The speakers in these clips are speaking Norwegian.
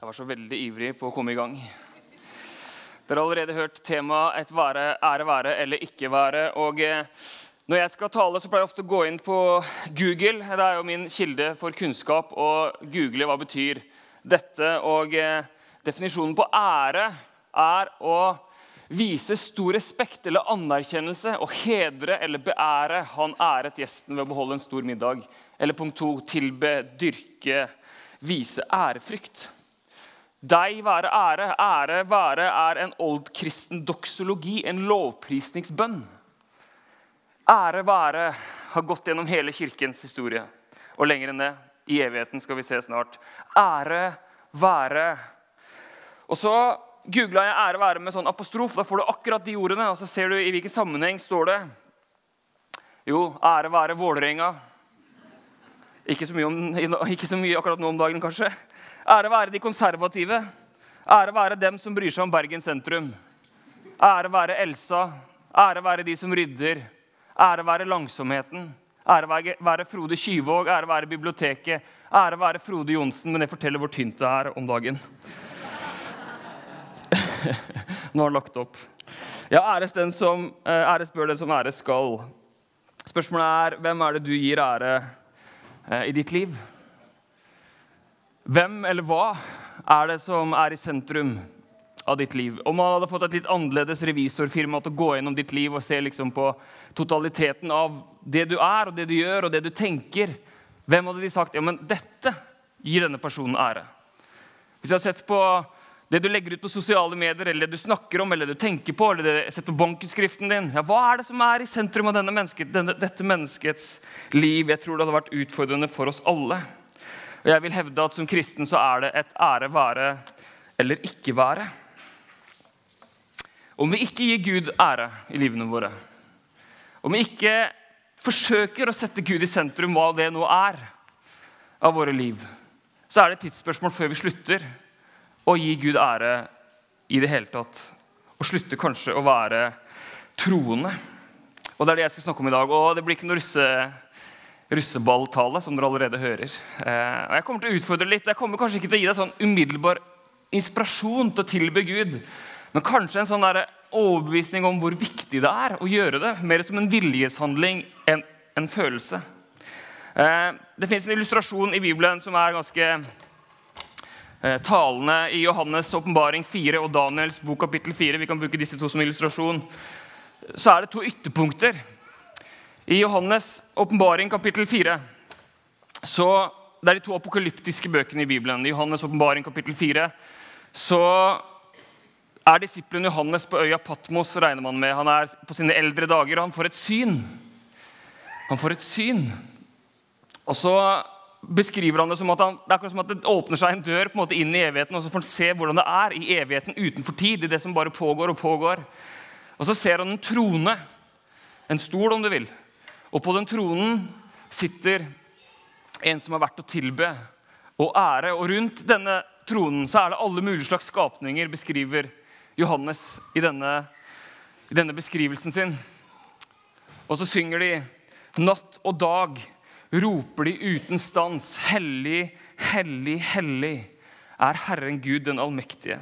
Jeg var så veldig ivrig på å komme i gang. Dere har allerede hørt temaet 'et være, ære være eller ikke være'. og eh, Når jeg skal tale, så pleier jeg ofte å gå inn på Google. Det er jo min kilde for kunnskap. Og google hva betyr dette. Og eh, definisjonen på ære er å vise stor respekt eller anerkjennelse og hedre eller beære. Han æret gjesten ved å beholde en stor middag. Eller punkt to tilbe, dyrke, vise ærefrykt. Deg være ære. Ære være er en oldkristen doksologi, en lovprisningsbønn. Ære være har gått gjennom hele kirkens historie. Og lenger enn det. I evigheten skal vi se snart. Ære være. Og så googla jeg 'ære være' med sånn apostrof. Da får du akkurat de ordene, og så ser du i hvilken sammenheng står det. Jo, ære være Vålerenga. Ikke så, om, ikke så mye akkurat nå om dagen, kanskje. Ære være de konservative. Ære være dem som bryr seg om Bergen sentrum. Ære være Elsa. Ære være de som rydder. Ære være langsomheten. Ære være Frode Kyvåg. Ære være biblioteket. Ære være Frode Johnsen. Men det forteller hvor tynt det er om dagen. Nå har han lagt opp. Ja, æres, den som, eh, æres bør den som æres skal. Spørsmålet er hvem er det du gir ære i ditt liv? Hvem eller hva er det som er i sentrum av ditt liv? Om man hadde fått et litt annerledes revisorfirma til å gå gjennom ditt liv og se liksom på totaliteten av det du er, og det du gjør og det du tenker, hvem hadde de sagt ja, men dette gir denne personen ære? Hvis jeg har sett på det du legger ut på sosiale medier, eller det du snakker om, eller det du tenker på, eller det du setter på bankutskriften din ja, Hva er det som er i sentrum av mennesket, denne, dette menneskets liv? Jeg tror det hadde vært utfordrende for oss alle. Og jeg vil hevde at som kristen så er det et ære være eller ikke være. Om vi ikke gir Gud ære i livene våre, om vi ikke forsøker å sette Gud i sentrum, hva det nå er, av våre liv, så er det et tidsspørsmål før vi slutter å gi Gud ære i det hele tatt. Og slutte kanskje å være troende. Og Det er det jeg skal snakke om i dag. Og det blir ikke noe russe russeballtale, som dere allerede hører. Eh, og Jeg kommer til å utfordre litt. Jeg kommer kanskje ikke til å gi deg sånn umiddelbar inspirasjon til å tilbe Gud, men kanskje en sånn der overbevisning om hvor viktig det er å gjøre det. Mer som en viljeshandling enn en følelse. Eh, det fins en illustrasjon i Bibelen som er ganske eh, talende i Johannes' åpenbaring 4 og Daniels bok kapittel 4. Vi kan bruke disse to som illustrasjon. Så er det to ytterpunkter i Johannes' åpenbaring kapittel 4 så Det er de to apokalyptiske bøkene i Bibelen. I Johannes' åpenbaring kapittel 4 så er disippelen Johannes på øya Patmos, regner man med. Han er på sine eldre dager, og han får et syn. Han får et syn. Og så beskriver han det som at han, det er akkurat som at det åpner seg en dør på en måte inn i evigheten, og så får han se hvordan det er i evigheten utenfor tid. i det som bare pågår og pågår. Og så ser han en trone, en stol om du vil, og på den tronen sitter en som er verdt å tilbe og ære. Og rundt denne tronen så er det alle mulige slags skapninger, beskriver Johannes i denne, i denne beskrivelsen sin. Og så synger de natt og dag, roper de uten stans. Hellig, hellig, hellig er Herren Gud den allmektige.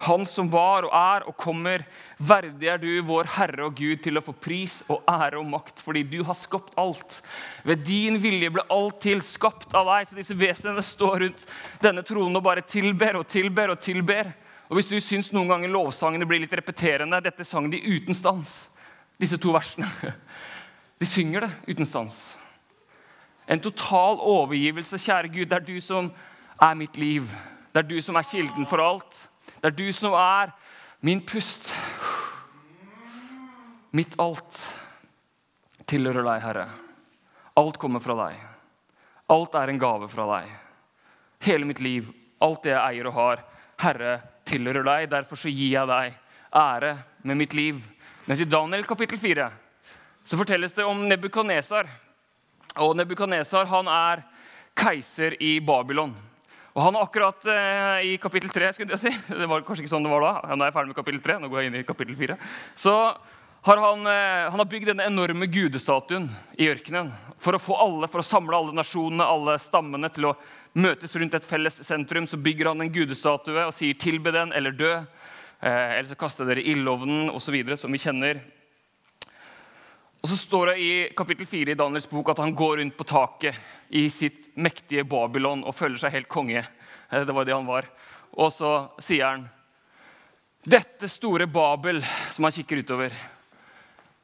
Han som var og er og kommer. Verdig er du, vår Herre og Gud, til å få pris og ære og makt, fordi du har skapt alt. Ved din vilje ble alt til, skapt av deg. Så disse vesenene står rundt denne tronen og bare tilber og tilber og tilber. Og Hvis du syns noen ganger lovsangene blir litt repeterende Dette sang de uten stans, disse to versene. De synger det uten stans. En total overgivelse, kjære Gud. Det er du som er mitt liv. Det er du som er kilden for alt. Det er du som er min pust. Mitt alt tilhører deg, Herre. Alt kommer fra deg. Alt er en gave fra deg. Hele mitt liv, alt det jeg eier og har, Herre, tilhører deg. Derfor så gir jeg deg ære med mitt liv. Mens i Daniel kapittel 4 så fortelles det om Nebukadnesar. Og Nebukadnesar er keiser i Babylon. Og han har akkurat eh, i kapittel 3 skulle jeg si, Det var kanskje ikke sånn det var da. Nå er jeg ferdig med kapittel 3, nå går jeg inn i kapittel 4. Så har han, eh, han har bygd denne enorme gudestatuen i ørkenen for å få alle, for å samle alle nasjonene, alle stammene, til å møtes rundt et felles sentrum, så bygger han en gudestatue og sier 'tilbe den' eller 'dø'. Eh, eller så kaster dere ildovnen osv., som vi kjenner. Og så står det i kapittel 4 i Daniels bok at han går rundt på taket i sitt mektige Babylon og føler seg helt konge. Eh, det var det han var. Og så sier han dette store Babel, som han kikker utover,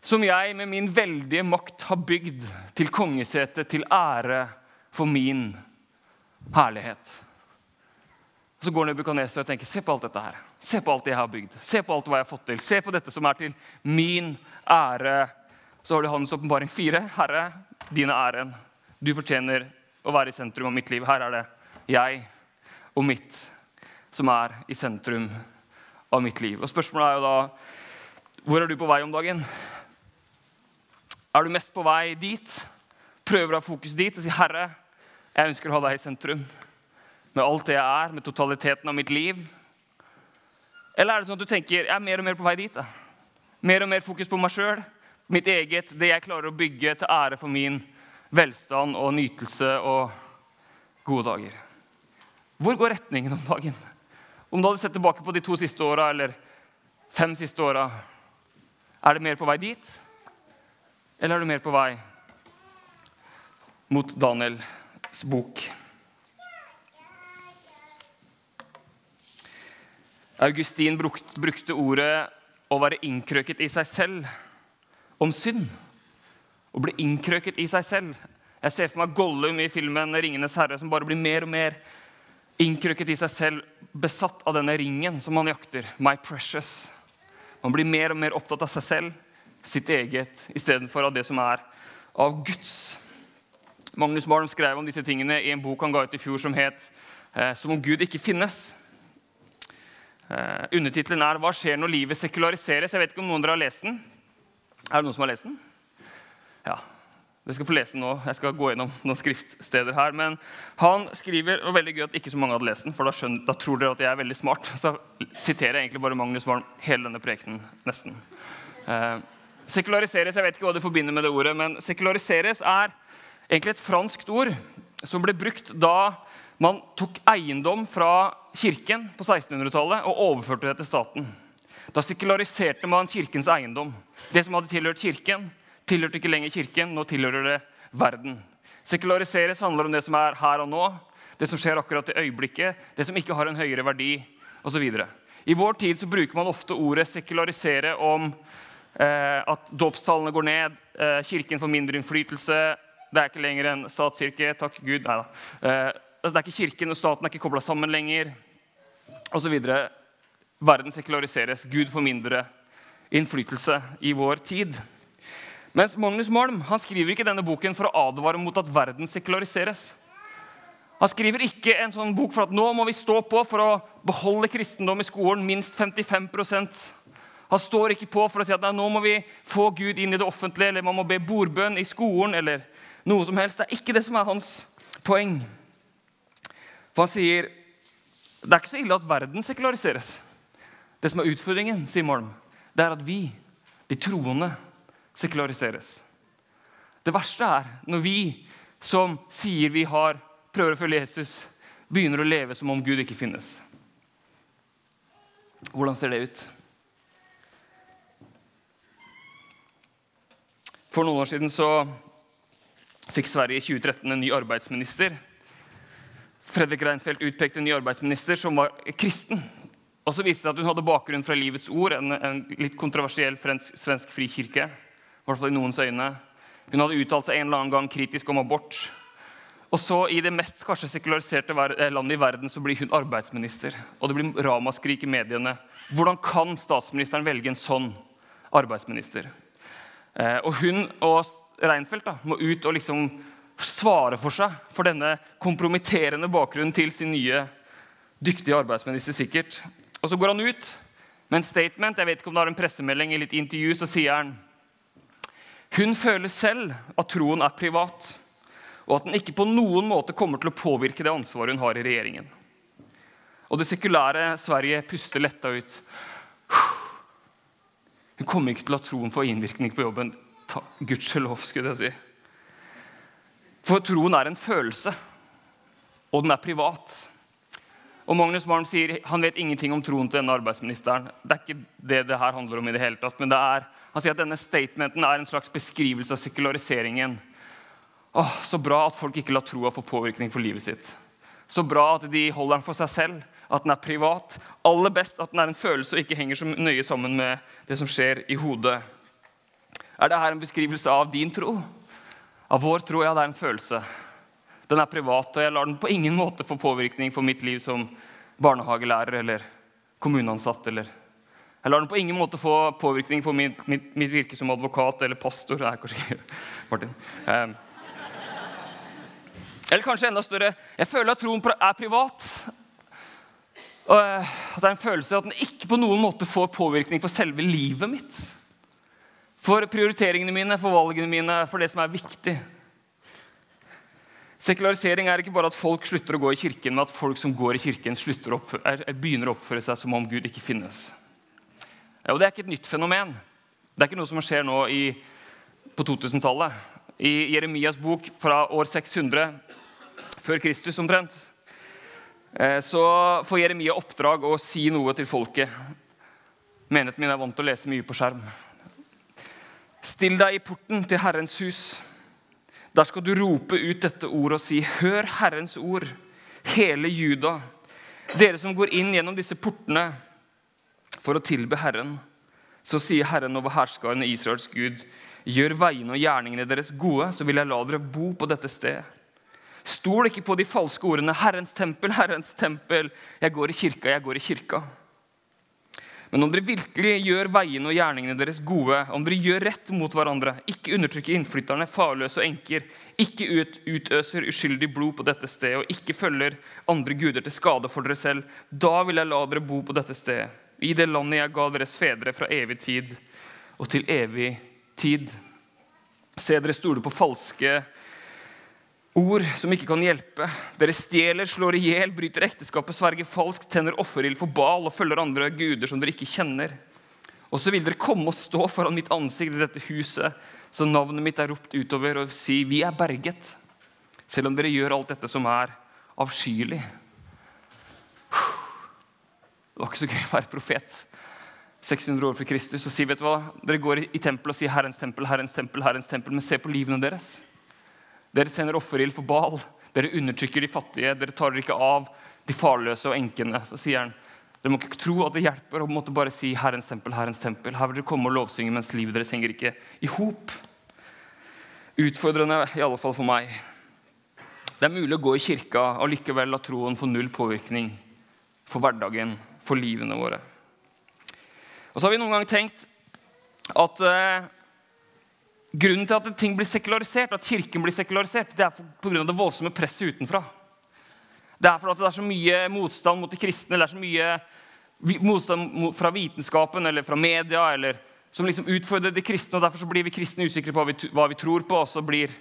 som jeg med min veldige makt har bygd til kongesete, til ære for min herlighet. Så går Nebukadneser og tenker se på alt dette her. Se på alt jeg har bygd. Se på alt hva jeg har fått til. Se på dette som er til min ære. Så har du Hans åpenbaring fire. Herre, dine æren. Du fortjener å være i sentrum av mitt liv. Her er det jeg og mitt som er i sentrum av mitt liv. Og Spørsmålet er jo da hvor er du på vei om dagen? Er du mest på vei dit? Prøver å ha fokus dit og si, 'Herre, jeg ønsker å ha deg i sentrum.' Med alt det jeg er, med totaliteten av mitt liv. Eller er det sånn at du tenker, 'Jeg er mer og mer på vei dit'? da? Mer og mer fokus på meg sjøl, mitt eget, det jeg klarer å bygge til ære for min velstand og nytelse og gode dager. Hvor går retningen om dagen? Om du hadde sett tilbake på de to siste åra eller fem siste åra, er det mer på vei dit? Eller er du mer på vei mot Daniels bok? Augustin brukte ordet 'å være innkrøket i seg selv' om synd. og ble innkrøket i seg selv. Jeg ser for meg Gollum i filmen 'Ringenes herre' som bare blir mer og mer innkrøket i seg selv, besatt av denne ringen som han jakter. My precious. Man blir mer og mer opptatt av seg selv, sitt eget, istedenfor av det som er av Guds. Magnus Malm skrev om disse tingene i en bok han ga ut i fjor som het eh, 'Som om Gud ikke finnes'. Eh, undertittelen er 'Hva skjer når livet sekulariseres'? Jeg vet ikke om noen dere har lest den. Er det noen som har lest den? Ja, dere skal få lese den nå. Jeg skal gå gjennom noen skriftsteder her. Men han skriver og veldig gøy at ikke så mange hadde lest den, for da, skjønner, da tror dere at jeg er veldig smart. Så siterer jeg egentlig bare Magnus Malm hele denne prekenen, nesten. Eh, sekulariseres, jeg vet ikke hva du forbinder med det ordet, men sekulariseres er egentlig et franskt ord som ble brukt da man tok eiendom fra kirken på 1600-tallet og overførte det til staten. Da sekulariserte man kirkens eiendom. Det som hadde tilhørt kirken, tilhørte ikke lenger kirken. Nå tilhører det verden. Sekulariseres handler om det som er her og nå, det som skjer akkurat i øyeblikket, det som ikke har en høyere verdi osv. I vår tid så bruker man ofte ordet 'sekularisere' om eh, at dåpstallene går ned, eh, kirken får mindre innflytelse, det er ikke lenger en statskirke. Takk Gud. Nei da. Eh, det er ikke kirken og staten er ikke kobla sammen lenger. Videre. Verden sekulariseres. Gud får mindre innflytelse i vår tid. Mens Magnus Malm han skriver ikke denne boken for å advare mot at verden sekulariseres. Han skriver ikke en sånn bok for at nå må vi stå på for å beholde kristendom i skolen minst 55% Han står ikke på for å si at nei, nå må vi få Gud inn i det offentlige, eller man må be bordbønn i skolen, eller noe som helst. Det er ikke det som er hans poeng. For han sier det er ikke så ille at verden sekulariseres. Det som er utfordringen, sier Malm, det er at vi, de troende, sekulariseres. Det verste er når vi som sier vi har, prøver å følge Jesus, begynner å leve som om Gud ikke finnes. Hvordan ser det ut? For noen år siden så fikk Sverige i 2013 en ny arbeidsminister. Fredrik Reinfeldt utpekte en ny arbeidsminister som var kristen. Og så viste det at Hun hadde bakgrunn fra Livets Ord, en, en litt kontroversiell frensk, svensk frikirke. I hvert fall i noens øyne. Hun hadde uttalt seg en eller annen gang kritisk om abort. Og så I det mest kanskje sekulariserte eh, landet i verden så blir hun arbeidsminister. Og det blir ramaskrik i mediene. Hvordan kan statsministeren velge en sånn arbeidsminister? Eh, og hun og Reinfeldt da, må ut og liksom svare for seg for denne kompromitterende bakgrunnen til sin nye dyktige arbeidsminister. sikkert. Og Så går han ut med en statement. jeg vet ikke om det er en pressemelding i litt intervju, så sier han hun føler selv at troen er privat, og at den ikke på noen måte kommer til å påvirke det ansvaret hun har i regjeringen. Og det sekulære Sverige puster letta ut. Hun kommer ikke til å la troen få innvirkning på jobben. Gudskjelov, skulle jeg si. For troen er en følelse. og den er privat. Og Magnus Malm sier han vet ingenting om troen til denne arbeidsministeren. Det er ikke det det her handler om i det hele tatt, men er, han sier at denne statementen er en slags beskrivelse av sekulariseringen. Åh, så bra at folk ikke lar troa få påvirkning for livet sitt. Så bra at de holder den for seg selv, at den er privat. Aller best at den er en følelse og ikke henger så nøye sammen med det som skjer i hodet. Er dette en beskrivelse av din tro? Av vår tro? Ja, det er en følelse. Den er privat, og jeg lar den på ingen måte få påvirkning for mitt liv som barnehagelærer eller kommuneansatt. eller jeg lar den på ingen måte få påvirkning for mitt, mitt, mitt virke som advokat eller pastor. Nei, kanskje ikke. Martin. Um, eller kanskje enda større jeg føler at troen er privat. Og eh, at det er en følelse av at den ikke på noen måte får påvirkning for selve livet mitt. For prioriteringene mine, for valgene mine, for det som er viktig. Sekularisering er ikke bare at folk slutter å gå i kirken, men at folk som går i kirken, å oppføre, begynner å oppføre seg som om Gud ikke finnes. Og Det er ikke et nytt fenomen. Det er ikke noe som skjer nå i, på 2000-tallet. I Jeremias bok fra år 600 før Kristus omtrent, eh, så får Jeremia oppdrag å si noe til folket. Menigheten min er vant til å lese mye på skjerm. Still deg i porten til Herrens hus. Der skal du rope ut dette ordet og si, hør Herrens ord, hele Juda, dere som går inn gjennom disse portene for å tilbe Herren. Så sier Herren over herskaren Israels Gud, gjør veiene og gjerningene deres gode, så vil jeg la dere bo på dette stedet. Stol ikke på de falske ordene 'Herrens tempel, Herrens tempel'. Jeg går i kirka, jeg går i kirka. Men om dere virkelig gjør veiene og gjerningene deres gode, om dere gjør rett mot hverandre, ikke undertrykker innflytterne, farløse og enker, ikke ut, utøser uskyldig blod på dette stedet og ikke følger andre guder til skade for dere selv, da vil jeg la dere bo på dette stedet, i det landet jeg ga deres fedre fra evig tid og til evig tid. Se, dere stoler på falske Ord som ikke kan hjelpe. Dere stjeler, slår i hjel, bryter ekteskapet, sverger falskt, tenner offerild for bal og følger andre guder som dere ikke kjenner. Og så vil dere komme og stå foran mitt ansikt i dette huset, så navnet mitt er ropt utover, og si, 'Vi er berget', selv om dere gjør alt dette som er avskyelig. Det var ikke så gøy å være profet 600 år før Kristus og si, vet du hva, dere går i tempelet og sier 'Herrens tempel', 'Herrens tempel', Herrens tempel, men se på livene deres. Dere sender offerild for Bal. Dere undertrykker de fattige. Dere tar dere ikke av de farløse og enkene. Så sier han, dere må ikke tro at det hjelper å måtte bare si 'Herrens tempel', Herrens tempel. Her vil dere komme og lovsynge mens livet deres henger ikke i hop. Utfordrende, i alle fall for meg. Det er mulig å gå i kirka og likevel la troen få null påvirkning for hverdagen, for livene våre. Og så har vi noen ganger tenkt at eh, Grunnen til at ting blir sekularisert, at kirken blir sekularisert, det er pga. det voldsomme presset utenfra. Det er fordi det er så mye motstand mot de kristne, det er så mye motstand fra vitenskapen eller fra media eller, som liksom utfordrer de kristne. og Derfor så blir vi kristne usikre på hva vi, hva vi tror på, og så blir,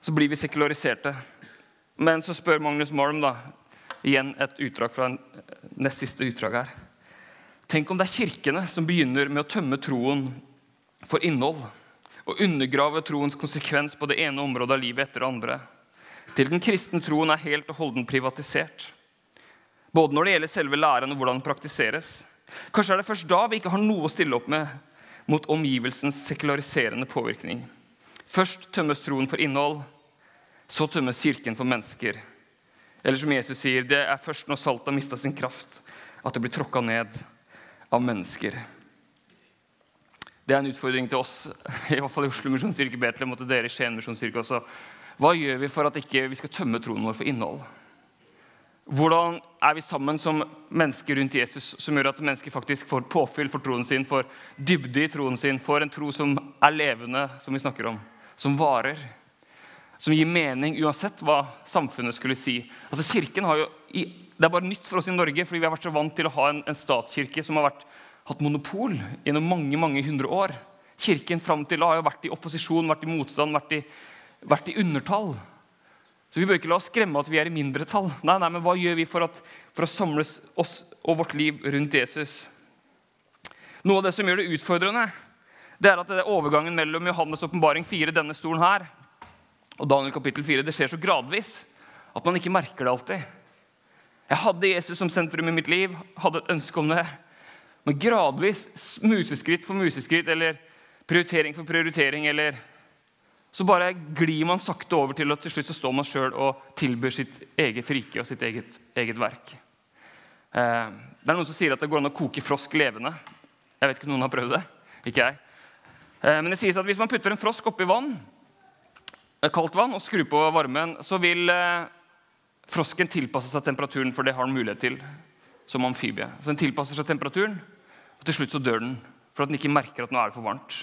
så blir, vi sekulariserte. Men så spør Magnus Malm da, igjen et utdrag fra nest siste utdrag her. Tenk om det er kirkene som begynner med å tømme troen for innhold og undergrave troens konsekvens på det ene området av livet etter det andre. Til den kristne troen er helt og holden privatisert. Både når det gjelder selve læren og hvordan den praktiseres. Kanskje er det først da vi ikke har noe å stille opp med mot omgivelsens sekulariserende påvirkning. Først tømmes troen for innhold, så tømmes kirken for mennesker. Eller som Jesus sier, det er først når saltet har mista sin kraft, at det blir tråkka ned av mennesker. Det er en utfordring til oss, i hvert fall i Oslo Misjonskirke Betlehem og til dere i Skien Misjonskirke også. Hva gjør vi for at ikke vi skal tømme troen vår for innhold? Hvordan er vi sammen som mennesker rundt Jesus som gjør at mennesker faktisk får påfyll for troen sin, får dybde i troen sin, får en tro som er levende, som vi snakker om, som varer? Som gir mening uansett hva samfunnet skulle si. Altså kirken har jo, Det er bare nytt for oss i Norge, fordi vi har vært så vant til å ha en, en statskirke som har vært hatt monopol gjennom mange mange hundre år. Kirken fram til da har jo vært i opposisjon, vært i motstand, vært i, vært i undertall. Så vi bør ikke la oss skremme at vi er i mindretall. Nei, nei, men Hva gjør vi for, at, for å samles oss og vårt liv rundt Jesus? Noe av det som gjør det utfordrende, det er at det er overgangen mellom Johannes' åpenbaring 4, denne stolen her, og Daniel kapittel 4, det skjer så gradvis At man ikke merker det alltid. Jeg hadde Jesus som sentrum i mitt liv, hadde et ønske om det. Men gradvis, museskritt for museskritt eller prioritering for prioritering eller Så bare glir man sakte over til at til slutt så står man sjøl og tilbyr sitt eget rike og sitt eget, eget verk. Eh, det er noen som sier at det går an å koke frosk levende. Jeg vet ikke om noen har prøvd det. Ikke jeg. Eh, men det sies at hvis man putter en frosk oppi vann, eh, kaldt vann og skrur på varmen, så vil frosken tilpasse seg temperaturen, for det har den mulighet til som amfibie. Så Den tilpasser seg temperaturen, til slutt så dør den for at den ikke merker at nå er det for varmt.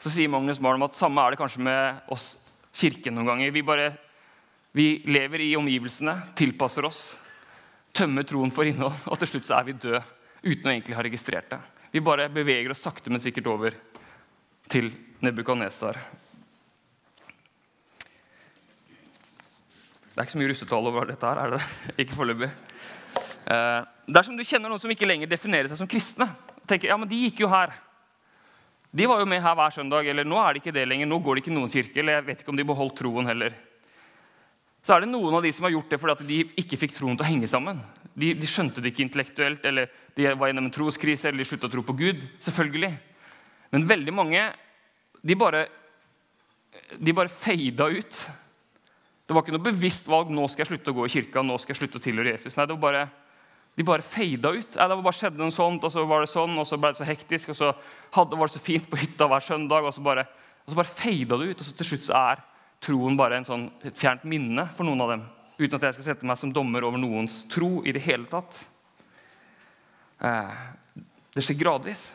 Så sier Magnus Malm at samme er det kanskje med oss kirken noen ganger. Vi, bare, vi lever i omgivelsene, tilpasser oss, tømmer troen for innhold, og til slutt så er vi døde uten å egentlig ha registrert det. Vi bare beveger oss sakte, men sikkert over til Nebukadnesar. Det er ikke så mye russetall over dette her, er det? Ikke foreløpig. Eh, dersom du kjenner noen som ikke lenger definerer seg som kristne, tenker ja, men de gikk jo her, de var jo med her hver søndag. eller Nå er det ikke det lenger. Nå går det ikke noen kirke. eller jeg vet ikke om de beholdt troen heller. Så er det noen av de som har gjort det fordi de ikke fikk troen til å henge sammen. De, de skjønte det ikke intellektuelt, eller de var gjennom en troskrise, eller de slutta å tro på Gud. selvfølgelig. Men veldig mange de bare, de bare feida ut. Det var ikke noe bevisst valg nå skal jeg slutte å gå i kirka, nå skal jeg slutte å tilhøre Jesus. Nei, det var bare de bare feida ut. Ja, det bare skjedde noe sånt, og så var det sånn, og så ble det så hektisk, og så hadde, var det så fint på hytta hver søndag, og så bare, og bare feida det ut. Og så til slutt så er troen bare en sånn, et fjernt minne for noen av dem. Uten at jeg skal sette meg som dommer over noens tro i det hele tatt. Eh, det skjer gradvis.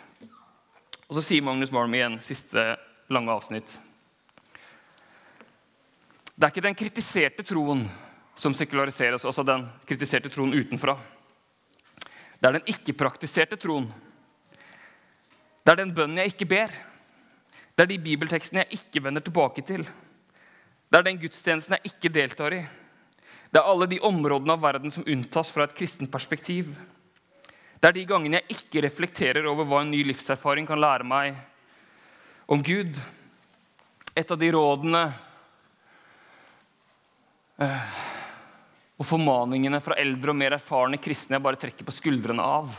Og så sier Magnus Malm igjen, siste lange avsnitt. Det er ikke den kritiserte troen som sekulariseres, altså den kritiserte troen utenfra. Det er den ikke-praktiserte troen. Det er den bønnen jeg ikke ber. Det er de bibeltekstene jeg ikke vender tilbake til. Det er den gudstjenesten jeg ikke deltar i. Det er alle de områdene av verden som unntas fra et kristent perspektiv. Det er de gangene jeg ikke reflekterer over hva en ny livserfaring kan lære meg om Gud. Et av de rådene eh, og formaningene fra eldre og mer erfarne kristne jeg bare trekker på skuldrene av.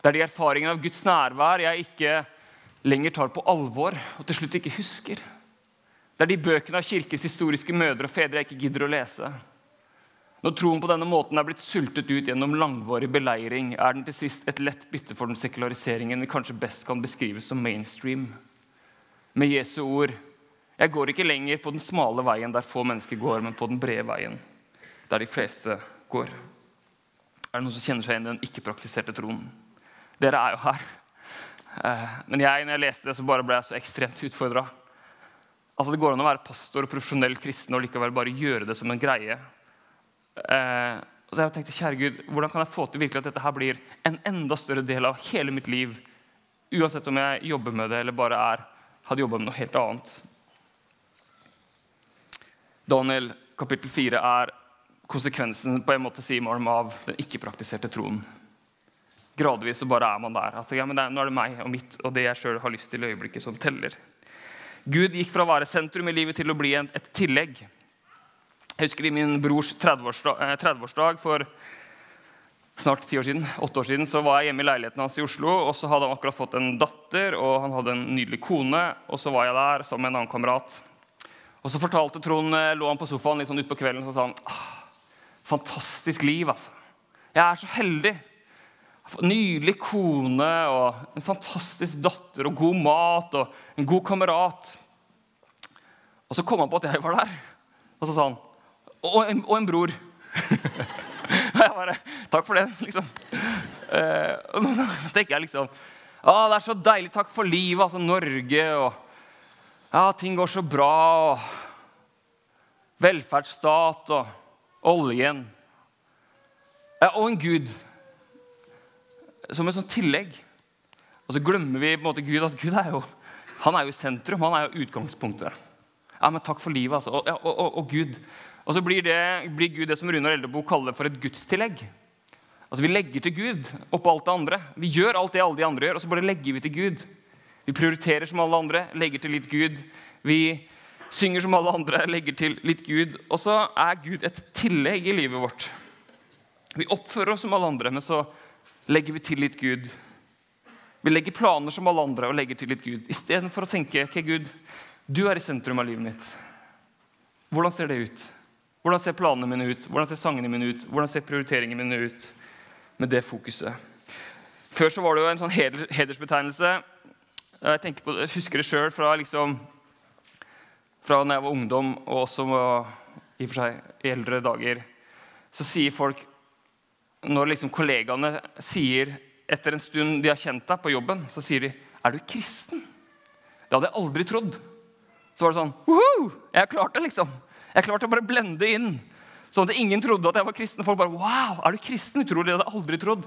Det er de erfaringene av Guds nærvær jeg ikke lenger tar på alvor og til slutt ikke husker. Det er de bøkene av kirkes historiske mødre og fedre jeg ikke gidder å lese. Når troen på denne måten er blitt sultet ut gjennom langvarig beleiring, er den til sist et lett bytte for den sekulariseringen vi kanskje best kan beskrive som mainstream. Med Jesu ord jeg går ikke lenger på den smale veien der få mennesker går, men på den brede veien der de fleste går. Er det noen som kjenner seg igjen i den ikke-praktiserte troen? Dere er jo her. Eh, men jeg, når jeg leste det, så bare ble jeg så ekstremt utfordra. Altså, det går an å være pastor og profesjonell kristen og likevel bare gjøre det som en greie. Eh, og jeg tenkte, kjære Gud, Hvordan kan jeg få til virkelig at dette her blir en enda større del av hele mitt liv? Uansett om jeg jobber med det eller bare er, hadde jobba med noe helt annet. Daniel kapittel 4 er konsekvensen på en måte sier av den ikke-praktiserte troen. Gradvis så bare er man der. Altså, ja, men det, nå er det meg og mitt og det jeg sjøl har lyst til i øyeblikket, som teller. Gud gikk fra å være sentrum i livet til å bli et tillegg. Jeg husker i min brors 30-årsdag 30 eh, for snart ti år siden, åtte år siden så var jeg hjemme i leiligheten hans i Oslo. og Så hadde han akkurat fått en datter og han hadde en nydelig kone. og Så var jeg der sammen med en annen kamerat. Og så fortalte Trond, eh, lå han på sofaen litt sånn utpå kvelden og sa han, fantastisk liv. altså. Jeg er så heldig. Nydelig kone og en fantastisk datter og god mat og en god kamerat. Og så kom han på at jeg var der, og så sa han Og en, og en bror. og jeg bare Takk for det, liksom. Eh, og nå tenker jeg liksom Å, det er så deilig. Takk for livet, altså Norge. og ja, ting går så bra, og velferdsstat og oljen. Ja, og en Gud som et sånt tillegg. Og så glemmer vi på en måte Gud at Gud er jo, han er jo sentrum. Han er jo utgangspunktet. Ja, men takk for livet, altså. Og, og, og, og Gud. Og så blir, det, blir, Gud det som Runar Eldebo kaller for et gudstillegg. Altså Vi legger til Gud oppå alt det andre. Vi gjør alt det alle de andre gjør, og så bare legger vi til Gud. Vi prioriterer som alle andre, legger til litt Gud. Vi synger som alle andre, legger til litt Gud. Og så er Gud et tillegg i livet vårt. Vi oppfører oss som alle andre, men så legger vi til litt Gud. Vi legger planer som alle andre og legger til litt Gud. Istedenfor å tenke ok, Gud, du er i sentrum av livet mitt. Hvordan ser det ut? Hvordan ser planene mine ut? Hvordan ser sangene mine ut? Hvordan ser prioriteringene mine ut med det fokuset? Før så var det jo en sånn hedersbetegnelse. Jeg, på, jeg husker det sjøl fra, liksom, fra når jeg var ungdom, og også i og for seg i eldre dager. Så sier folk, når liksom kollegaene sier etter en stund de har kjent deg på jobben, så sier de 'Er du kristen?' Det hadde jeg aldri trodd. Så var det sånn! Jeg klarte det, liksom. Jeg klarte å bare blende inn. Sånn at ingen trodde at jeg var kristen. Folk bare 'Wow, er du kristen?' Utrolig. Det hadde jeg aldri trodd.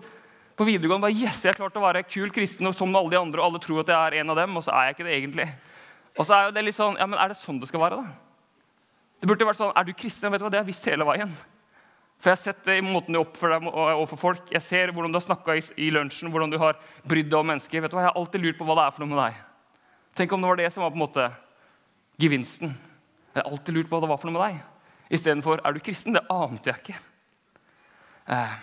På videregående bare, yes, jeg klarte å være kul kristen og som alle de andre, og alle tror at jeg er en av dem, og så er jeg ikke det egentlig. Og så er jo det litt sånn, ja, men er det sånn det skal være, da? Det burde vært sånn, Er du kristen? Vet du hva, Det har jeg visst hele veien. For jeg har sett det i måten du oppfører deg overfor folk. Jeg ser hvordan du har snakka i, i, lunsjen, hvordan du har brydd deg om mennesker. Vet du hva? Jeg har alltid lurt på hva det er for noe med deg. Tenk om det var det som var på en måte gevinsten. Jeg har alltid lurt på hva det var for noe med deg. Istedenfor er du kristen? Det ante jeg ikke. Eh.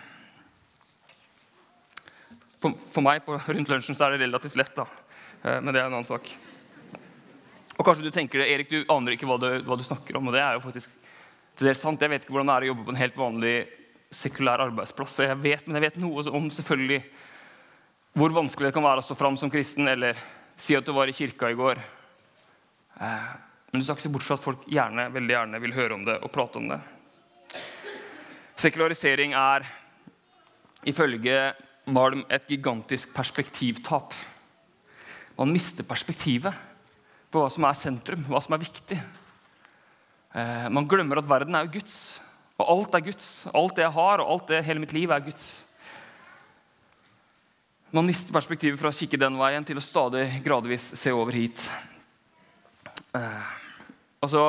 For, meg på, rundt lunsjen så er det relativt lett, da. Eh, men det er en annen sak. Og kanskje du tenker det, Erik, du aner ikke hva du, hva du snakker om. og det er jo faktisk det er sant. Jeg vet ikke hvordan det er å jobbe på en helt vanlig sekulær arbeidsplass. Jeg vet, men jeg vet noe om selvfølgelig hvor vanskelig det kan være å stå fram som kristen eller si at du var i kirka i går. Eh, men du skal ikke se bort fra at folk gjerne, veldig gjerne vil høre om det og prate om det. Sekularisering er ifølge Malm et gigantisk perspektivtap. Man mister perspektivet på hva som er sentrum, hva som er viktig. Eh, man glemmer at verden er jo Guds. Og alt er Guds. Alt det jeg har, og alt det hele mitt liv, er Guds. Man mister perspektivet fra å kikke den veien til å stadig gradvis se over hit. Eh, og så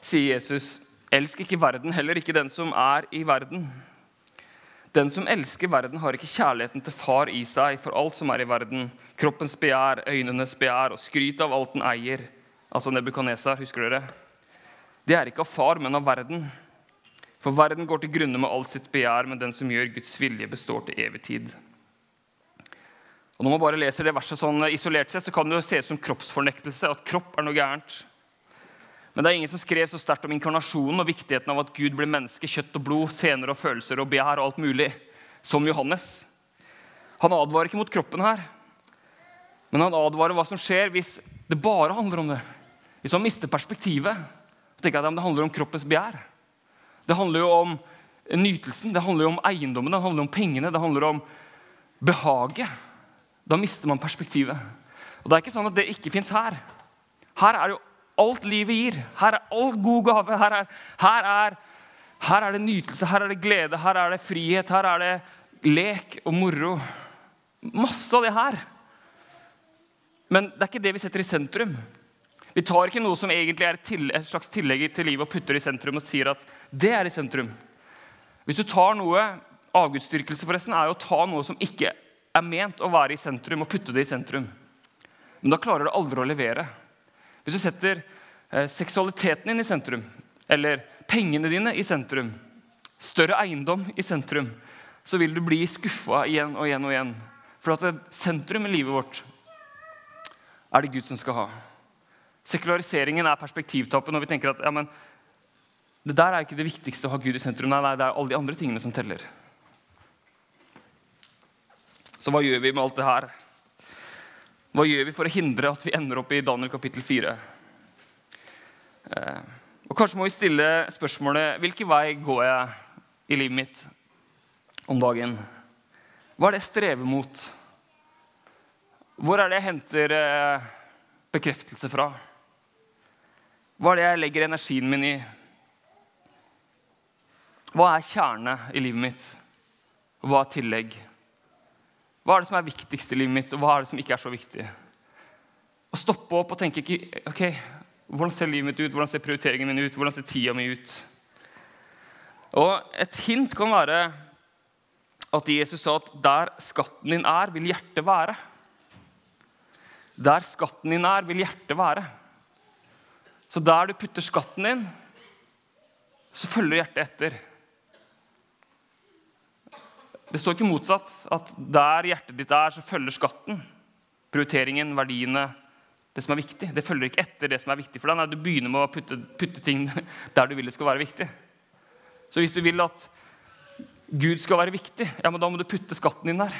sier Jesus, 'Elsk ikke verden, heller ikke den som er i verden.' Den som elsker verden, har ikke kjærligheten til far i seg, for alt som er i verden, kroppens begjær, øynenes begjær og skryt av alt den eier. Altså Nebukadnesar, husker dere? Det er ikke av far, men av verden. For verden går til grunne med alt sitt begjær, men den som gjør Guds vilje, består til evig tid. Og Når man bare leser det verset sånn isolert sett, så kan det jo se som kroppsfornektelse. at kropp er noe gærent. Men det er ingen som skrev så sterkt om inkarnasjonen og viktigheten av at Gud ble menneske, kjøtt og blod, senere og følelser og begjær og alt mulig, som Johannes. Han advarer ikke mot kroppen her, men han advarer hva som skjer hvis det bare handler om det. Hvis man mister perspektivet så tenker jeg at Det handler om kroppens begjær. Det handler jo om nytelsen, det handler jo om eiendommen, det handler om pengene, det handler om behaget. Da mister man perspektivet. Og Det er ikke sånn at det ikke fins her. Her er det jo alt livet gir. Her er all god gave. Her er, her, er, her er, det nytelse, her er det glede, her er det frihet, her er det lek og moro. Masse av det her. Men det er ikke det vi setter i sentrum. Vi tar ikke noe som egentlig er et slags tillegg til livet og putter i sentrum og sier at det er i sentrum. Hvis du tar noe Avgudsdyrkelse forresten, er jo å ta noe som ikke er ment å være i sentrum, og putte det i sentrum. Men da klarer du aldri å levere. Hvis du setter eh, seksualiteten din i sentrum, eller pengene dine i sentrum, større eiendom i sentrum, så vil du bli skuffa igjen og igjen og igjen. For at sentrum i livet vårt er det Gud som skal ha. Sekulariseringen er perspektivtappen når vi tenker at ja, men, det der er ikke det viktigste å ha Gud i sentrum. Nei, nei, det er alle de andre tingene som teller. Så hva gjør vi med alt det her? Hva gjør vi for å hindre at vi ender opp i Daniel kapittel 4? Eh, og Kanskje må vi stille spørsmålet hvilken vei går jeg i livet mitt om dagen? Hva er det jeg strever mot? Hvor er det jeg henter eh, bekreftelse fra? Hva er det jeg legger energien min i? Hva er kjerne i livet mitt? Hva er tillegg? Hva er det som er viktigst i livet mitt, og hva er det som ikke er så viktig? Å stoppe opp og tenke ikke, ok, hvordan ser livet mitt ut, hvordan ser prioriteringen min ut, hvordan ser tida mi ut? Og Et hint kan være at Jesus sa at der skatten din er, vil hjertet være. Der skatten din er, vil hjertet være. Så der du putter skatten din, så følger hjertet etter. Det står ikke motsatt. At der hjertet ditt er, så følger skatten. Prioriteringen, verdiene, det som er viktig. Det følger ikke etter det som er viktig for deg. Nei, du begynner med å putte, putte ting der du vil det skal være viktig. Så hvis du vil at Gud skal være viktig, ja, men da må du putte skatten din der.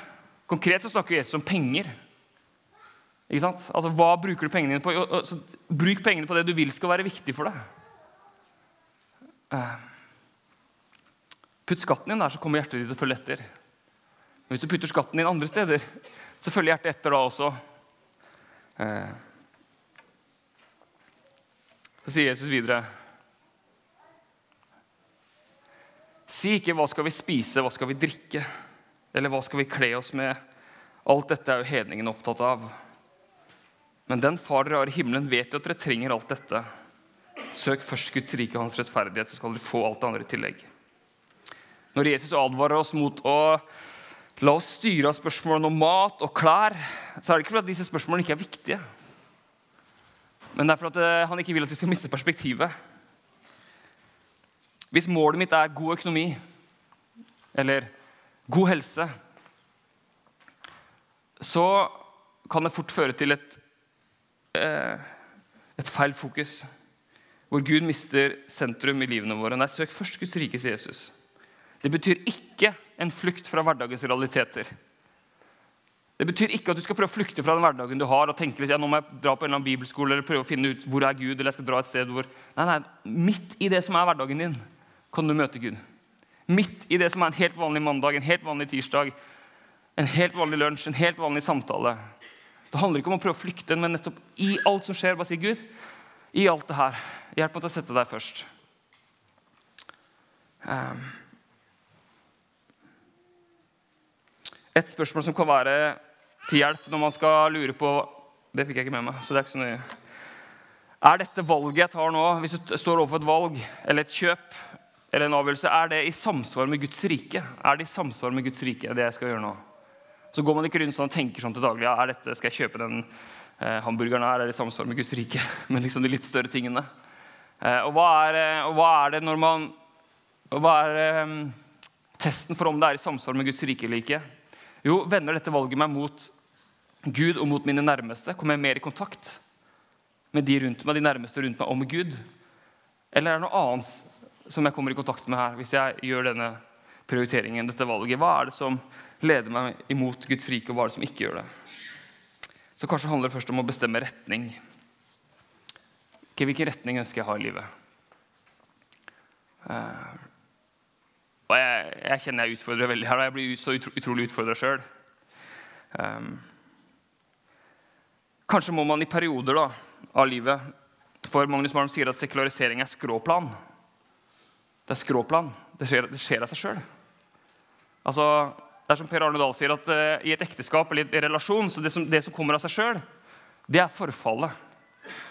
Konkret så snakker Jesus om penger. Ikke sant? Altså, Hva bruker du pengene dine på? Så, bruk pengene på det du vil skal være viktig for deg. Eh, putt skatten din der, så kommer hjertet ditt til å følge etter. Men hvis du putter skatten din andre steder, så følger hjertet etter da også. Eh, så sier Jesus videre Si ikke 'hva skal vi spise, hva skal vi drikke', eller 'hva skal vi kle oss med'? Alt dette er jo hedningene opptatt av. Men den far dere har i himmelen, vet jo at dere trenger alt dette. Søk først Guds rike og hans rettferdighet, så skal dere få alt det andre i tillegg. Når Jesus advarer oss mot å la oss styre av spørsmålene om mat og klær, så er det ikke fordi disse spørsmålene ikke er viktige. Men det er fordi eh, han ikke vil at vi skal miste perspektivet. Hvis målet mitt er god økonomi eller god helse, så kan det fort føre til et, eh, et feil fokus, hvor Gud mister sentrum i livene våre. Nei, søk først Guds rike, sier Jesus. Det betyr ikke en flukt fra hverdagens realiteter. Det betyr ikke at du skal prøve å flykte fra den hverdagen du har og tenke litt, ja, nå må jeg dra på en eller annen bibelskole eller prøve å finne ut hvor er Gud, eller jeg skal dra et sted hvor Nei, nei, Midt i det som er hverdagen din, kan du møte Gud. Midt i det som er en helt vanlig mandag, en helt vanlig tirsdag, en helt vanlig lunsj, en helt vanlig samtale. Det handler ikke om å prøve å flykte, men nettopp i alt som skjer, bare si Gud, i alt det her, hjelp meg til å sette deg først. Um. Et spørsmål som kan være til hjelp når man skal lure på Det fikk jeg ikke med meg, så det er ikke så nøye. Er dette valget jeg tar nå, hvis du står overfor et valg eller et kjøp, eller en avgjørelse, er det i samsvar med Guds rike? Er det i samsvar med Guds rike, det jeg skal gjøre nå? Så går man ikke rundt sånn og tenker sånn til daglig ja, er dette, skal jeg kjøpe den eh, hamburgeren her, er det i samsvar med Guds rike? Men liksom de litt større tingene. Eh, og, hva er, eh, og, hva er, det når man Hva er eh, testen for om det er i samsvar med Guds rike eller ikke? Jo, vender dette valget meg mot Gud og mot mine nærmeste? Kommer jeg mer i kontakt med de rundt meg, de nærmeste rundt meg med Gud? Eller er det noe annet som jeg kommer i kontakt med her hvis jeg gjør denne prioriteringen, dette valget? Hva er det som leder meg imot Guds rike, og hva er det som ikke gjør det? Så kanskje handler det først om å bestemme retning. Okay, hvilken retning ønsker jeg å ha i livet? Og jeg, jeg, kjenner jeg utfordrer veldig her, og jeg blir så utro, utrolig utfordra sjøl. Um, kanskje må man i perioder da, av livet For Magnus Malm sier at sekularisering er skråplan. Det er skråplan. Det skjer, det skjer av seg sjøl. Altså, det er som Per Arne Dahl sier, at uh, i et ekteskap eller i en relasjon så det som, det som kommer av seg sjøl, det er forfallet.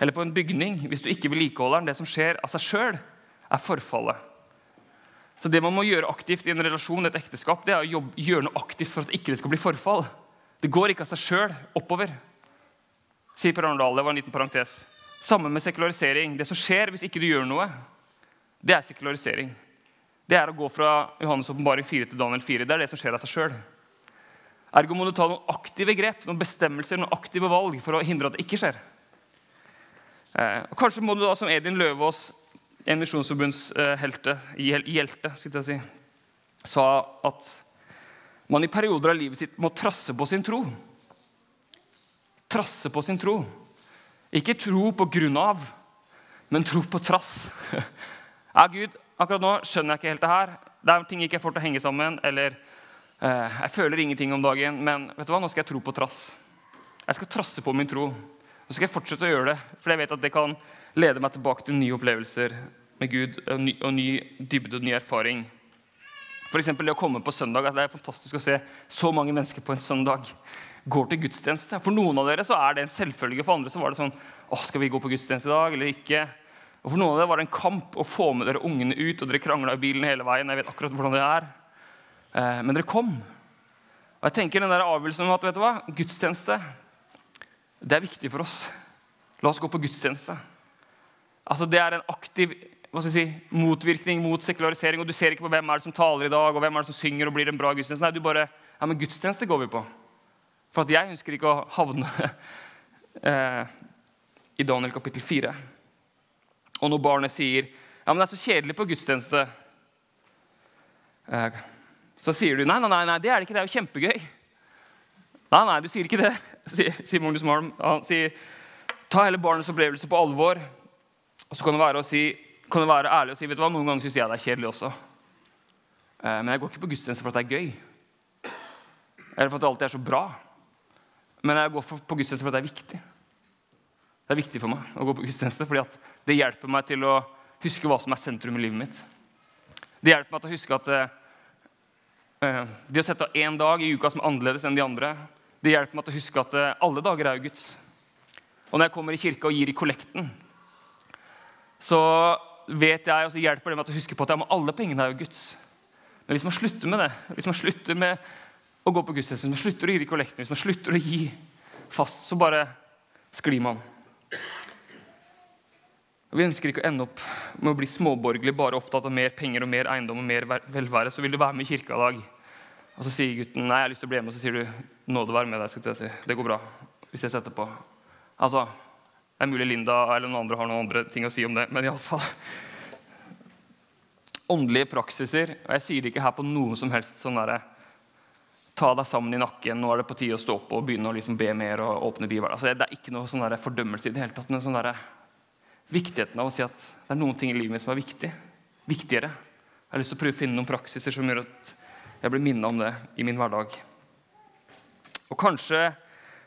Eller på en bygning, hvis du ikke vedlikeholder den, det som skjer av seg sjøl, er forfallet. Så det man må gjøre aktivt i en relasjon, et ekteskap, det er å jobbe, gjøre noe aktivt for at ikke det skal bli forfall. Det går ikke av seg sjøl oppover. Sier Per Arne Dahl. Det var en liten parentes. Samme med sekularisering. Det som skjer hvis ikke du gjør noe, det er sekularisering. Det er å gå fra Johannes' åpenbaring 4 til Daniel 4. Det er det som skjer av seg sjøl. Ergo må du ta noen aktive grep, noen bestemmelser, noen aktive valg for å hindre at det ikke skjer. Eh, og kanskje må du da, som Edin Løvaas en misjonsforbundshelte, hjelte, skulle jeg si, sa at man i perioder av livet sitt må trasse på sin tro. Trasse på sin tro. Ikke tro på grunn av, men tro på trass. Ja, Gud, akkurat nå skjønner jeg ikke helt det her. Det er ting jeg ikke får til å henge sammen. Eller eh, jeg føler ingenting om dagen, men vet du hva, nå skal jeg tro på trass. Jeg skal trasse på min tro. Nå skal jeg fortsette å gjøre det, for jeg vet at det kan lede meg tilbake til nye opplevelser med Gud og ny, og ny dybde og ny erfaring. F.eks. det å komme på søndag. Det er fantastisk å se så mange mennesker på en søndag går til gudstjeneste. For noen av dere så er det en selvfølge. For andre så var det sånn Åh, skal vi gå på gudstjeneste i dag eller ikke? Og For noen av dere var det en kamp å få med dere ungene ut, og dere krangla i bilen hele veien. jeg vet akkurat hvordan det er. Eh, men dere kom. Og jeg tenker den der avgjørelsen om at vet du hva, gudstjeneste det er viktig for oss. La oss gå på gudstjeneste. Altså, det er en aktiv si, motvirkning mot sekularisering. og Du ser ikke på hvem er det som taler i dag, og hvem er det som synger og blir en bra gudstjeneste. Nei, du bare Ja, men gudstjeneste går vi på. For at jeg ønsker ikke å havne eh, i Daniel kapittel 4. Og når barnet sier ja, men det er så kjedelig på gudstjeneste, eh, så sier du nei, nei, nei, det er det ikke. Det er jo kjempegøy. Nei, nei, du sier ikke det, sier Magnus Malm. Han sier ta hele barnets opplevelse på alvor. Og så kan det være, si, kan det være ærlig og si vet du hva, noen ganger syns jeg det er kjedelig også. Eh, men jeg går ikke på gudstjeneste at det er gøy. Eller for at det alltid er så bra. Men jeg går på gudstjeneste at det er viktig. Det er viktig for meg å gå på gudstjeneste fordi det hjelper meg til å huske hva som er sentrum i livet mitt. Det hjelper meg til å huske at uh, det å sette av én dag i uka som er annerledes enn de andre, det hjelper meg til å huske at alle dager er jo Guds. Og når jeg kommer i kirka og gir i kollekten, så vet jeg, og så hjelper det meg å huske på at ja, alle pengene er jo Guds. Men hvis man slutter med det, hvis man slutter med å gå på gudstjeneste, hvis man slutter å gi i kollekten, hvis man slutter å gi fast, så bare sklir man. Og Vi ønsker ikke å ende opp med å bli småborgerlig, bare opptatt av mer penger og mer eiendom og mer velvære. Så vil du være med i kirka i dag. Og så sier gutten nei, jeg har lyst til å bli med, og så sier du nåde være med deg. skal jeg si. Det går bra hvis jeg setter på. Altså, Det er mulig Linda eller noen andre har noen andre ting å si om det, men i alle fall. Åndelige praksiser, og jeg sier det ikke her på noen som helst sånn derre Ta deg sammen i nakken, nå er det på tide å stå opp og begynne å liksom be mer og åpne Bibelen. Altså, det er ikke noe sånn fordømmelse i det hele tatt. men sånn der, viktigheten av å si at det er noen ting i livet mitt som er viktig. Viktigere. Jeg har lyst til å prøve å finne noen praksiser som gjør at jeg blir minnet om det i min hverdag. Og kanskje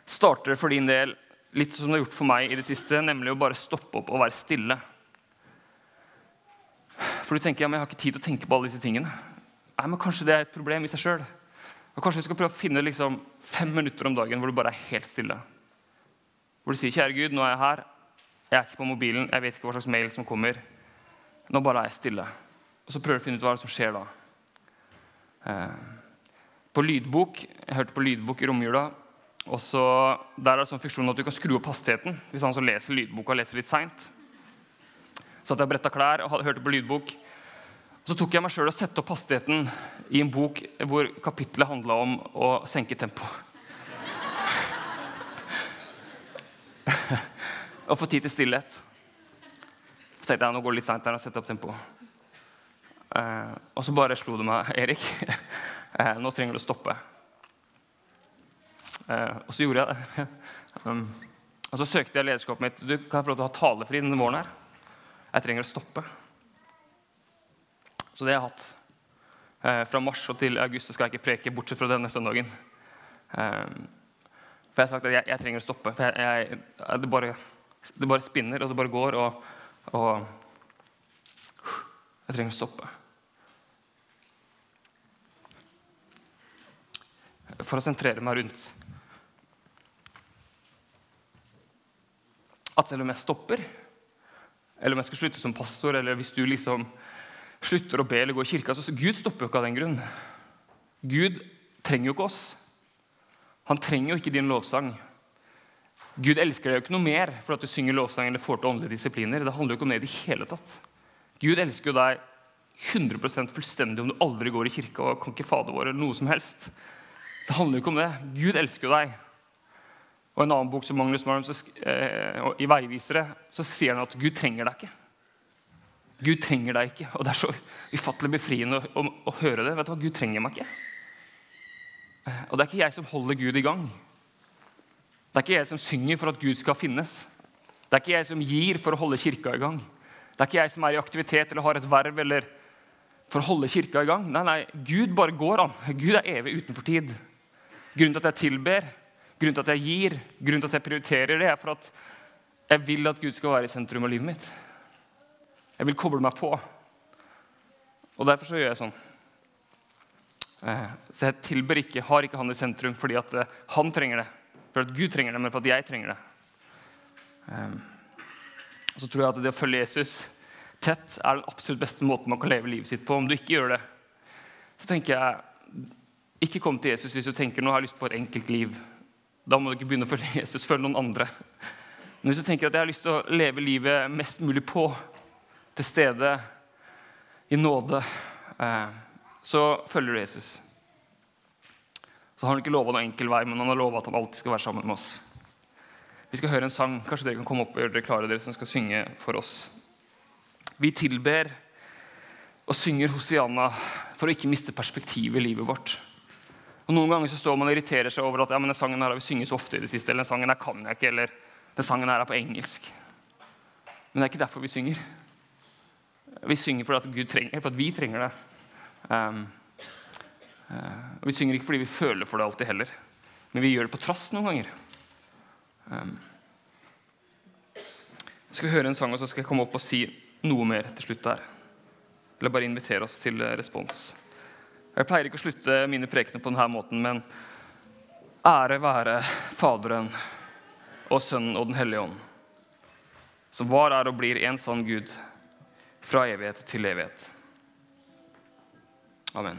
starter det for din del litt som det har gjort for meg i det siste, nemlig å bare stoppe opp og være stille. For du tenker ja, men jeg har ikke tid til å tenke på alle disse tingene. Nei, men Kanskje det er et problem i seg sjøl. Kanskje du skal prøve å finne liksom fem minutter om dagen hvor du bare er helt stille. Hvor du sier, 'Kjære Gud, nå er jeg her. Jeg er ikke på mobilen. Jeg vet ikke hva slags mail som kommer. Nå bare er jeg stille. Og så prøver du å finne ut hva som skjer da. Eh, på lydbok, Jeg hørte på lydbok i romjula. Og så, Der er det sånn funksjon at du kan skru opp hastigheten hvis han som leser lydboka, leser litt seint. Så at jeg bretta klær og hørte på lydbok. Så tok jeg meg sjøl og sette opp hastigheten i en bok hvor kapittelet handla om å senke tempoet. og få tid til stillhet. Så tenkte jeg nå går det litt seint og setter opp tempoet. Uh, og så bare slo det meg, Erik, uh, nå trenger du å stoppe. Eh, og så gjorde jeg det. um, og så søkte jeg lederskapet mitt. Du kan jeg få lov til å ha talefri denne våren. her. Jeg trenger å stoppe. Så det jeg har jeg hatt. Eh, fra mars og til august skal jeg ikke preke, bortsett fra denne søndagen. Eh, for jeg har sagt at jeg, jeg trenger å stoppe. For jeg, jeg, det bare det bare spinner, og det bare går, og, og Jeg trenger å stoppe. For å sentrere meg rundt at selv om jeg stopper, eller om jeg skal slutte som pastor, eller hvis du liksom slutter å be eller gå i kirka, så Gud stopper jo ikke av den grunn. Gud trenger jo ikke oss. Han trenger jo ikke din lovsang. Gud elsker deg jo ikke noe mer for at du synger lovsang eller får til åndelige disipliner. Det handler jo ikke om det i det hele tatt. Gud elsker jo deg 100% fullstendig om du aldri går i kirka og kan ikke Fader vår eller noe som helst. Det handler jo ikke om det. Gud elsker jo deg. Og en annen bok som Magnus Malm, eh, I 'Veivisere' så sier han at Gud trenger deg ikke. Gud trenger deg ikke. Og det er så ufattelig befriende å, å, å høre det. Vet du hva? Gud trenger meg ikke. Eh, og det er ikke jeg som holder Gud i gang. Det er ikke jeg som synger for at Gud skal finnes. Det er ikke jeg som gir for å holde kirka i gang. Det er ikke jeg som er i aktivitet eller har et verv eller for å holde kirka i gang. Nei, nei, Gud bare går an. Gud er evig utenfor tid. Grunnen til at jeg tilber, grunnen til at jeg gir, grunnen til at jeg prioriterer det, er for at jeg vil at Gud skal være i sentrum av livet mitt. Jeg vil koble meg på. Og derfor så gjør jeg sånn. Eh, så jeg tilber ikke, har ikke han i sentrum fordi at eh, han trenger det for at Gud trenger det, men for at jeg trenger det. Um, og så tror jeg at det å følge Jesus tett er den absolutt beste måten man kan leve livet sitt på. Om du ikke gjør det, så tenker jeg ikke kom til Jesus hvis du tenker nå har jeg lyst på et enkelt liv. Da må du ikke begynne å følge Jesus, følge noen andre. Men hvis du tenker at jeg har lyst til å leve livet mest mulig på, til stede, i nåde, eh, så følger du Jesus. Så har han ikke lova noen enkel vei, men han har lova at han alltid skal være sammen med oss. Vi skal høre en sang. Kanskje dere kan komme opp og gjøre dere klare, dere som skal synge for oss. Vi tilber og synger Hosianna for å ikke miste perspektivet i livet vårt. Og Noen ganger så står man og irriterer seg over at ja, men den sangen her har vi synget så ofte i det siste, eller den sangen her kan jeg ikke, eller den sangen her er på engelsk. Men det er ikke derfor vi synger. Vi synger fordi at Gud trenger, for at vi trenger det. Um, uh, Vi synger ikke fordi vi føler for det alltid heller, men vi gjør det på trass noen ganger. Um, jeg skal høre en sang, og så skal jeg komme opp og si noe mer til slutt her. Eller bare invitere oss til eh, respons. Jeg pleier ikke å slutte mine prekener på denne måten, men ære være Faderen og Sønnen og Den hellige ånd, som var, er og blir en sann Gud fra evighet til evighet. Amen.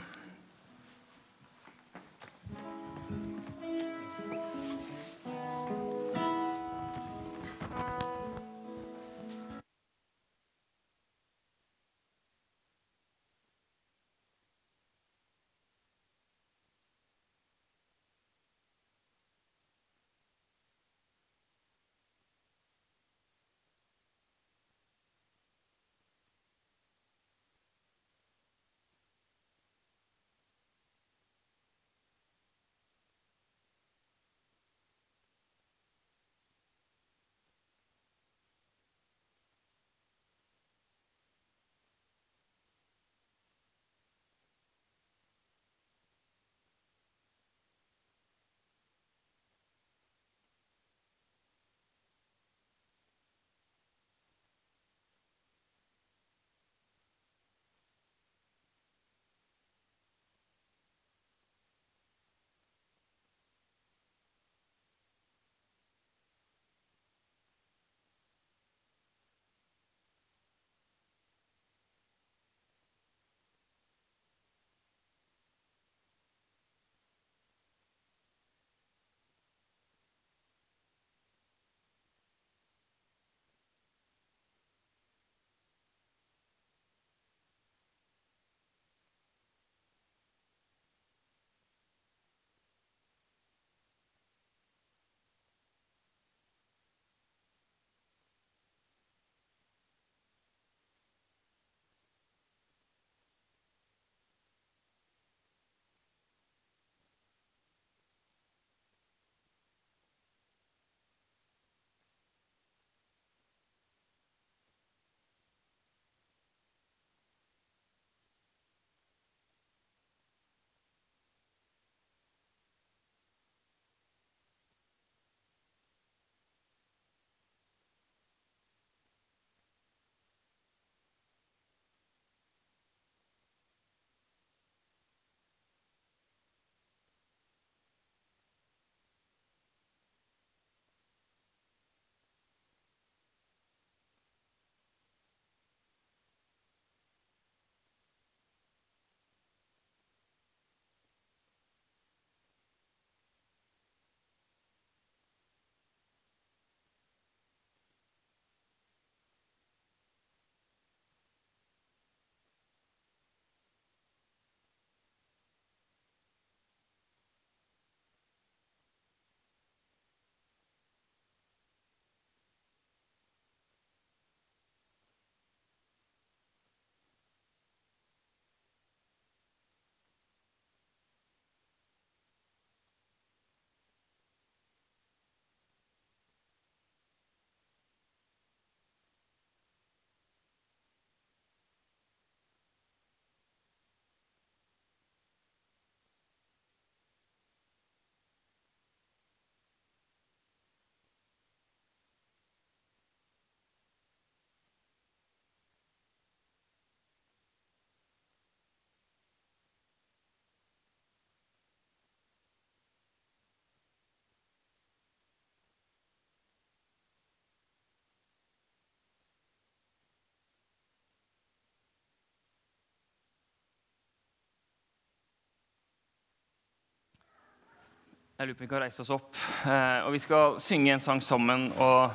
Jeg lurer på om vi kan reise oss opp. Eh, og vi skal synge en sang sammen. og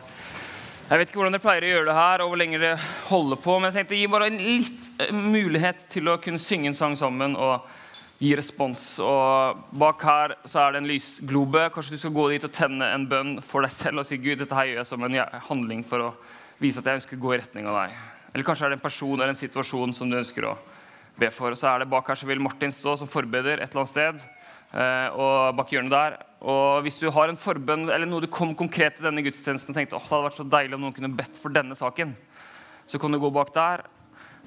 Jeg vet ikke hvordan dere pleier å gjøre det her, og hvor lenge dere holder på, men jeg tenkte å gi bare en litt eh, mulighet til å kunne synge en sang sammen og gi respons. Og Bak her så er det en lysglobe. Kanskje du skal gå dit og tenne en bønn for deg selv og si Gud, dette her gjør jeg som en handling for å vise at jeg ønsker å gå i retning av deg. Eller kanskje er det en person eller en situasjon som du ønsker å be for. Og så er det Bak her så vil Martin stå som forbeder et eller annet sted. Eh, og bak hjørnet der. Og hvis du har en forbønn eller noe du kom konkret til denne gudstjenesten og tenkte åh, det hadde vært så deilig om noen kunne bedt for denne saken, så kan du gå bak der.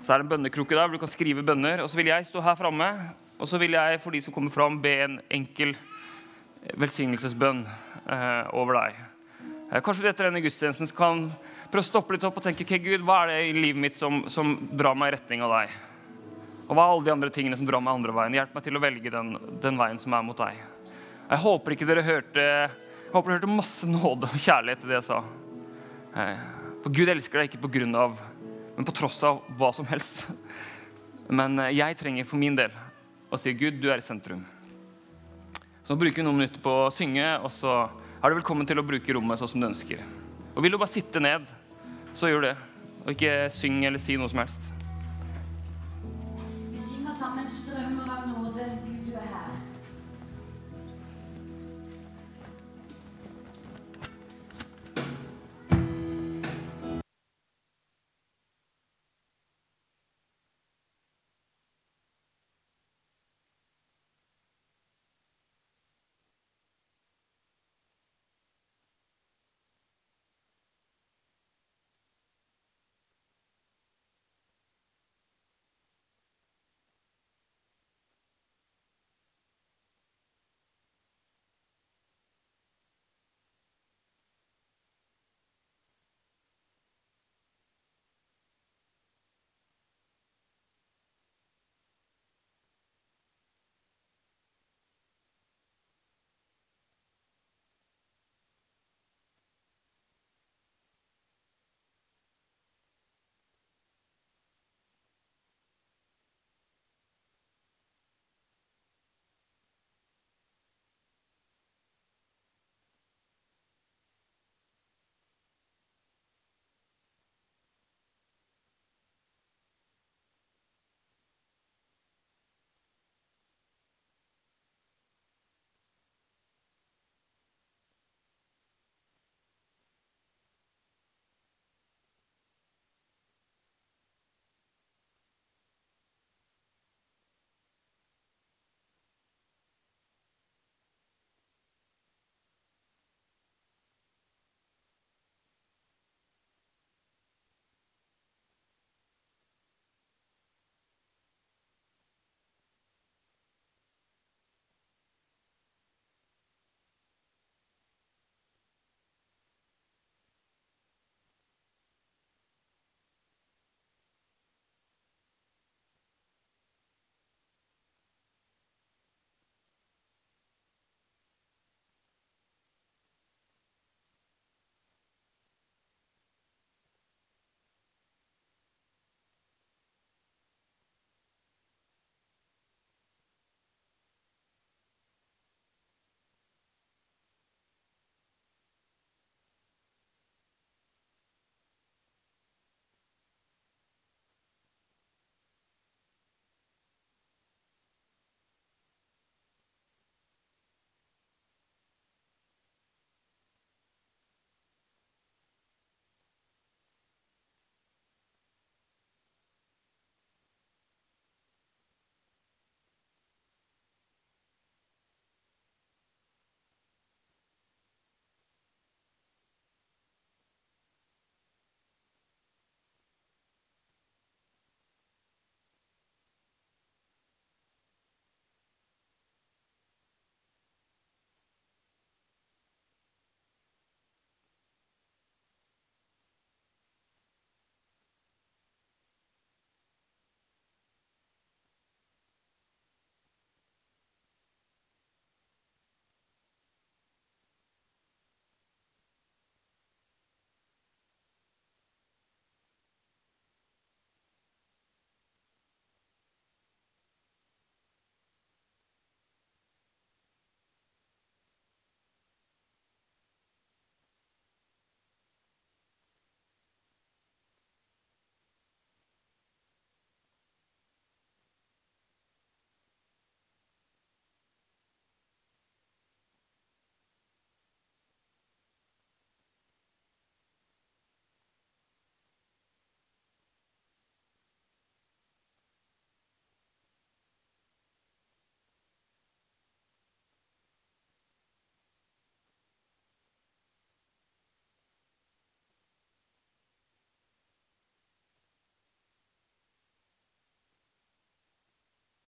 Så er det en bønnekroke der hvor du kan skrive bønner. Og så vil jeg stå her framme, og så vil jeg for de som kommer fram, be en enkel velsignelsesbønn eh, over deg. Eh, kanskje du etter denne gudstjenesten kan prøve å stoppe litt opp og tenke ok, Gud, hva er det i livet mitt som, som drar meg i retning av deg? Og hva er alle de andre tingene som drar meg andre veien? Hjelp meg til å velge den, den veien som er mot deg. Jeg håper ikke dere hørte jeg håper dere hørte masse nåde og kjærlighet til det jeg sa. Eh, for Gud elsker deg ikke på grunn av, men på tross av hva som helst. Men eh, jeg trenger for min del å si Gud, du er i sentrum. Så nå bruker vi noen minutter på å synge, og så er du velkommen til å bruke rommet sånn som du ønsker. Og vil du bare sitte ned, så gjør det. Og ikke syng eller si noe som helst sammen strømmer av nåde. Gud, du er her.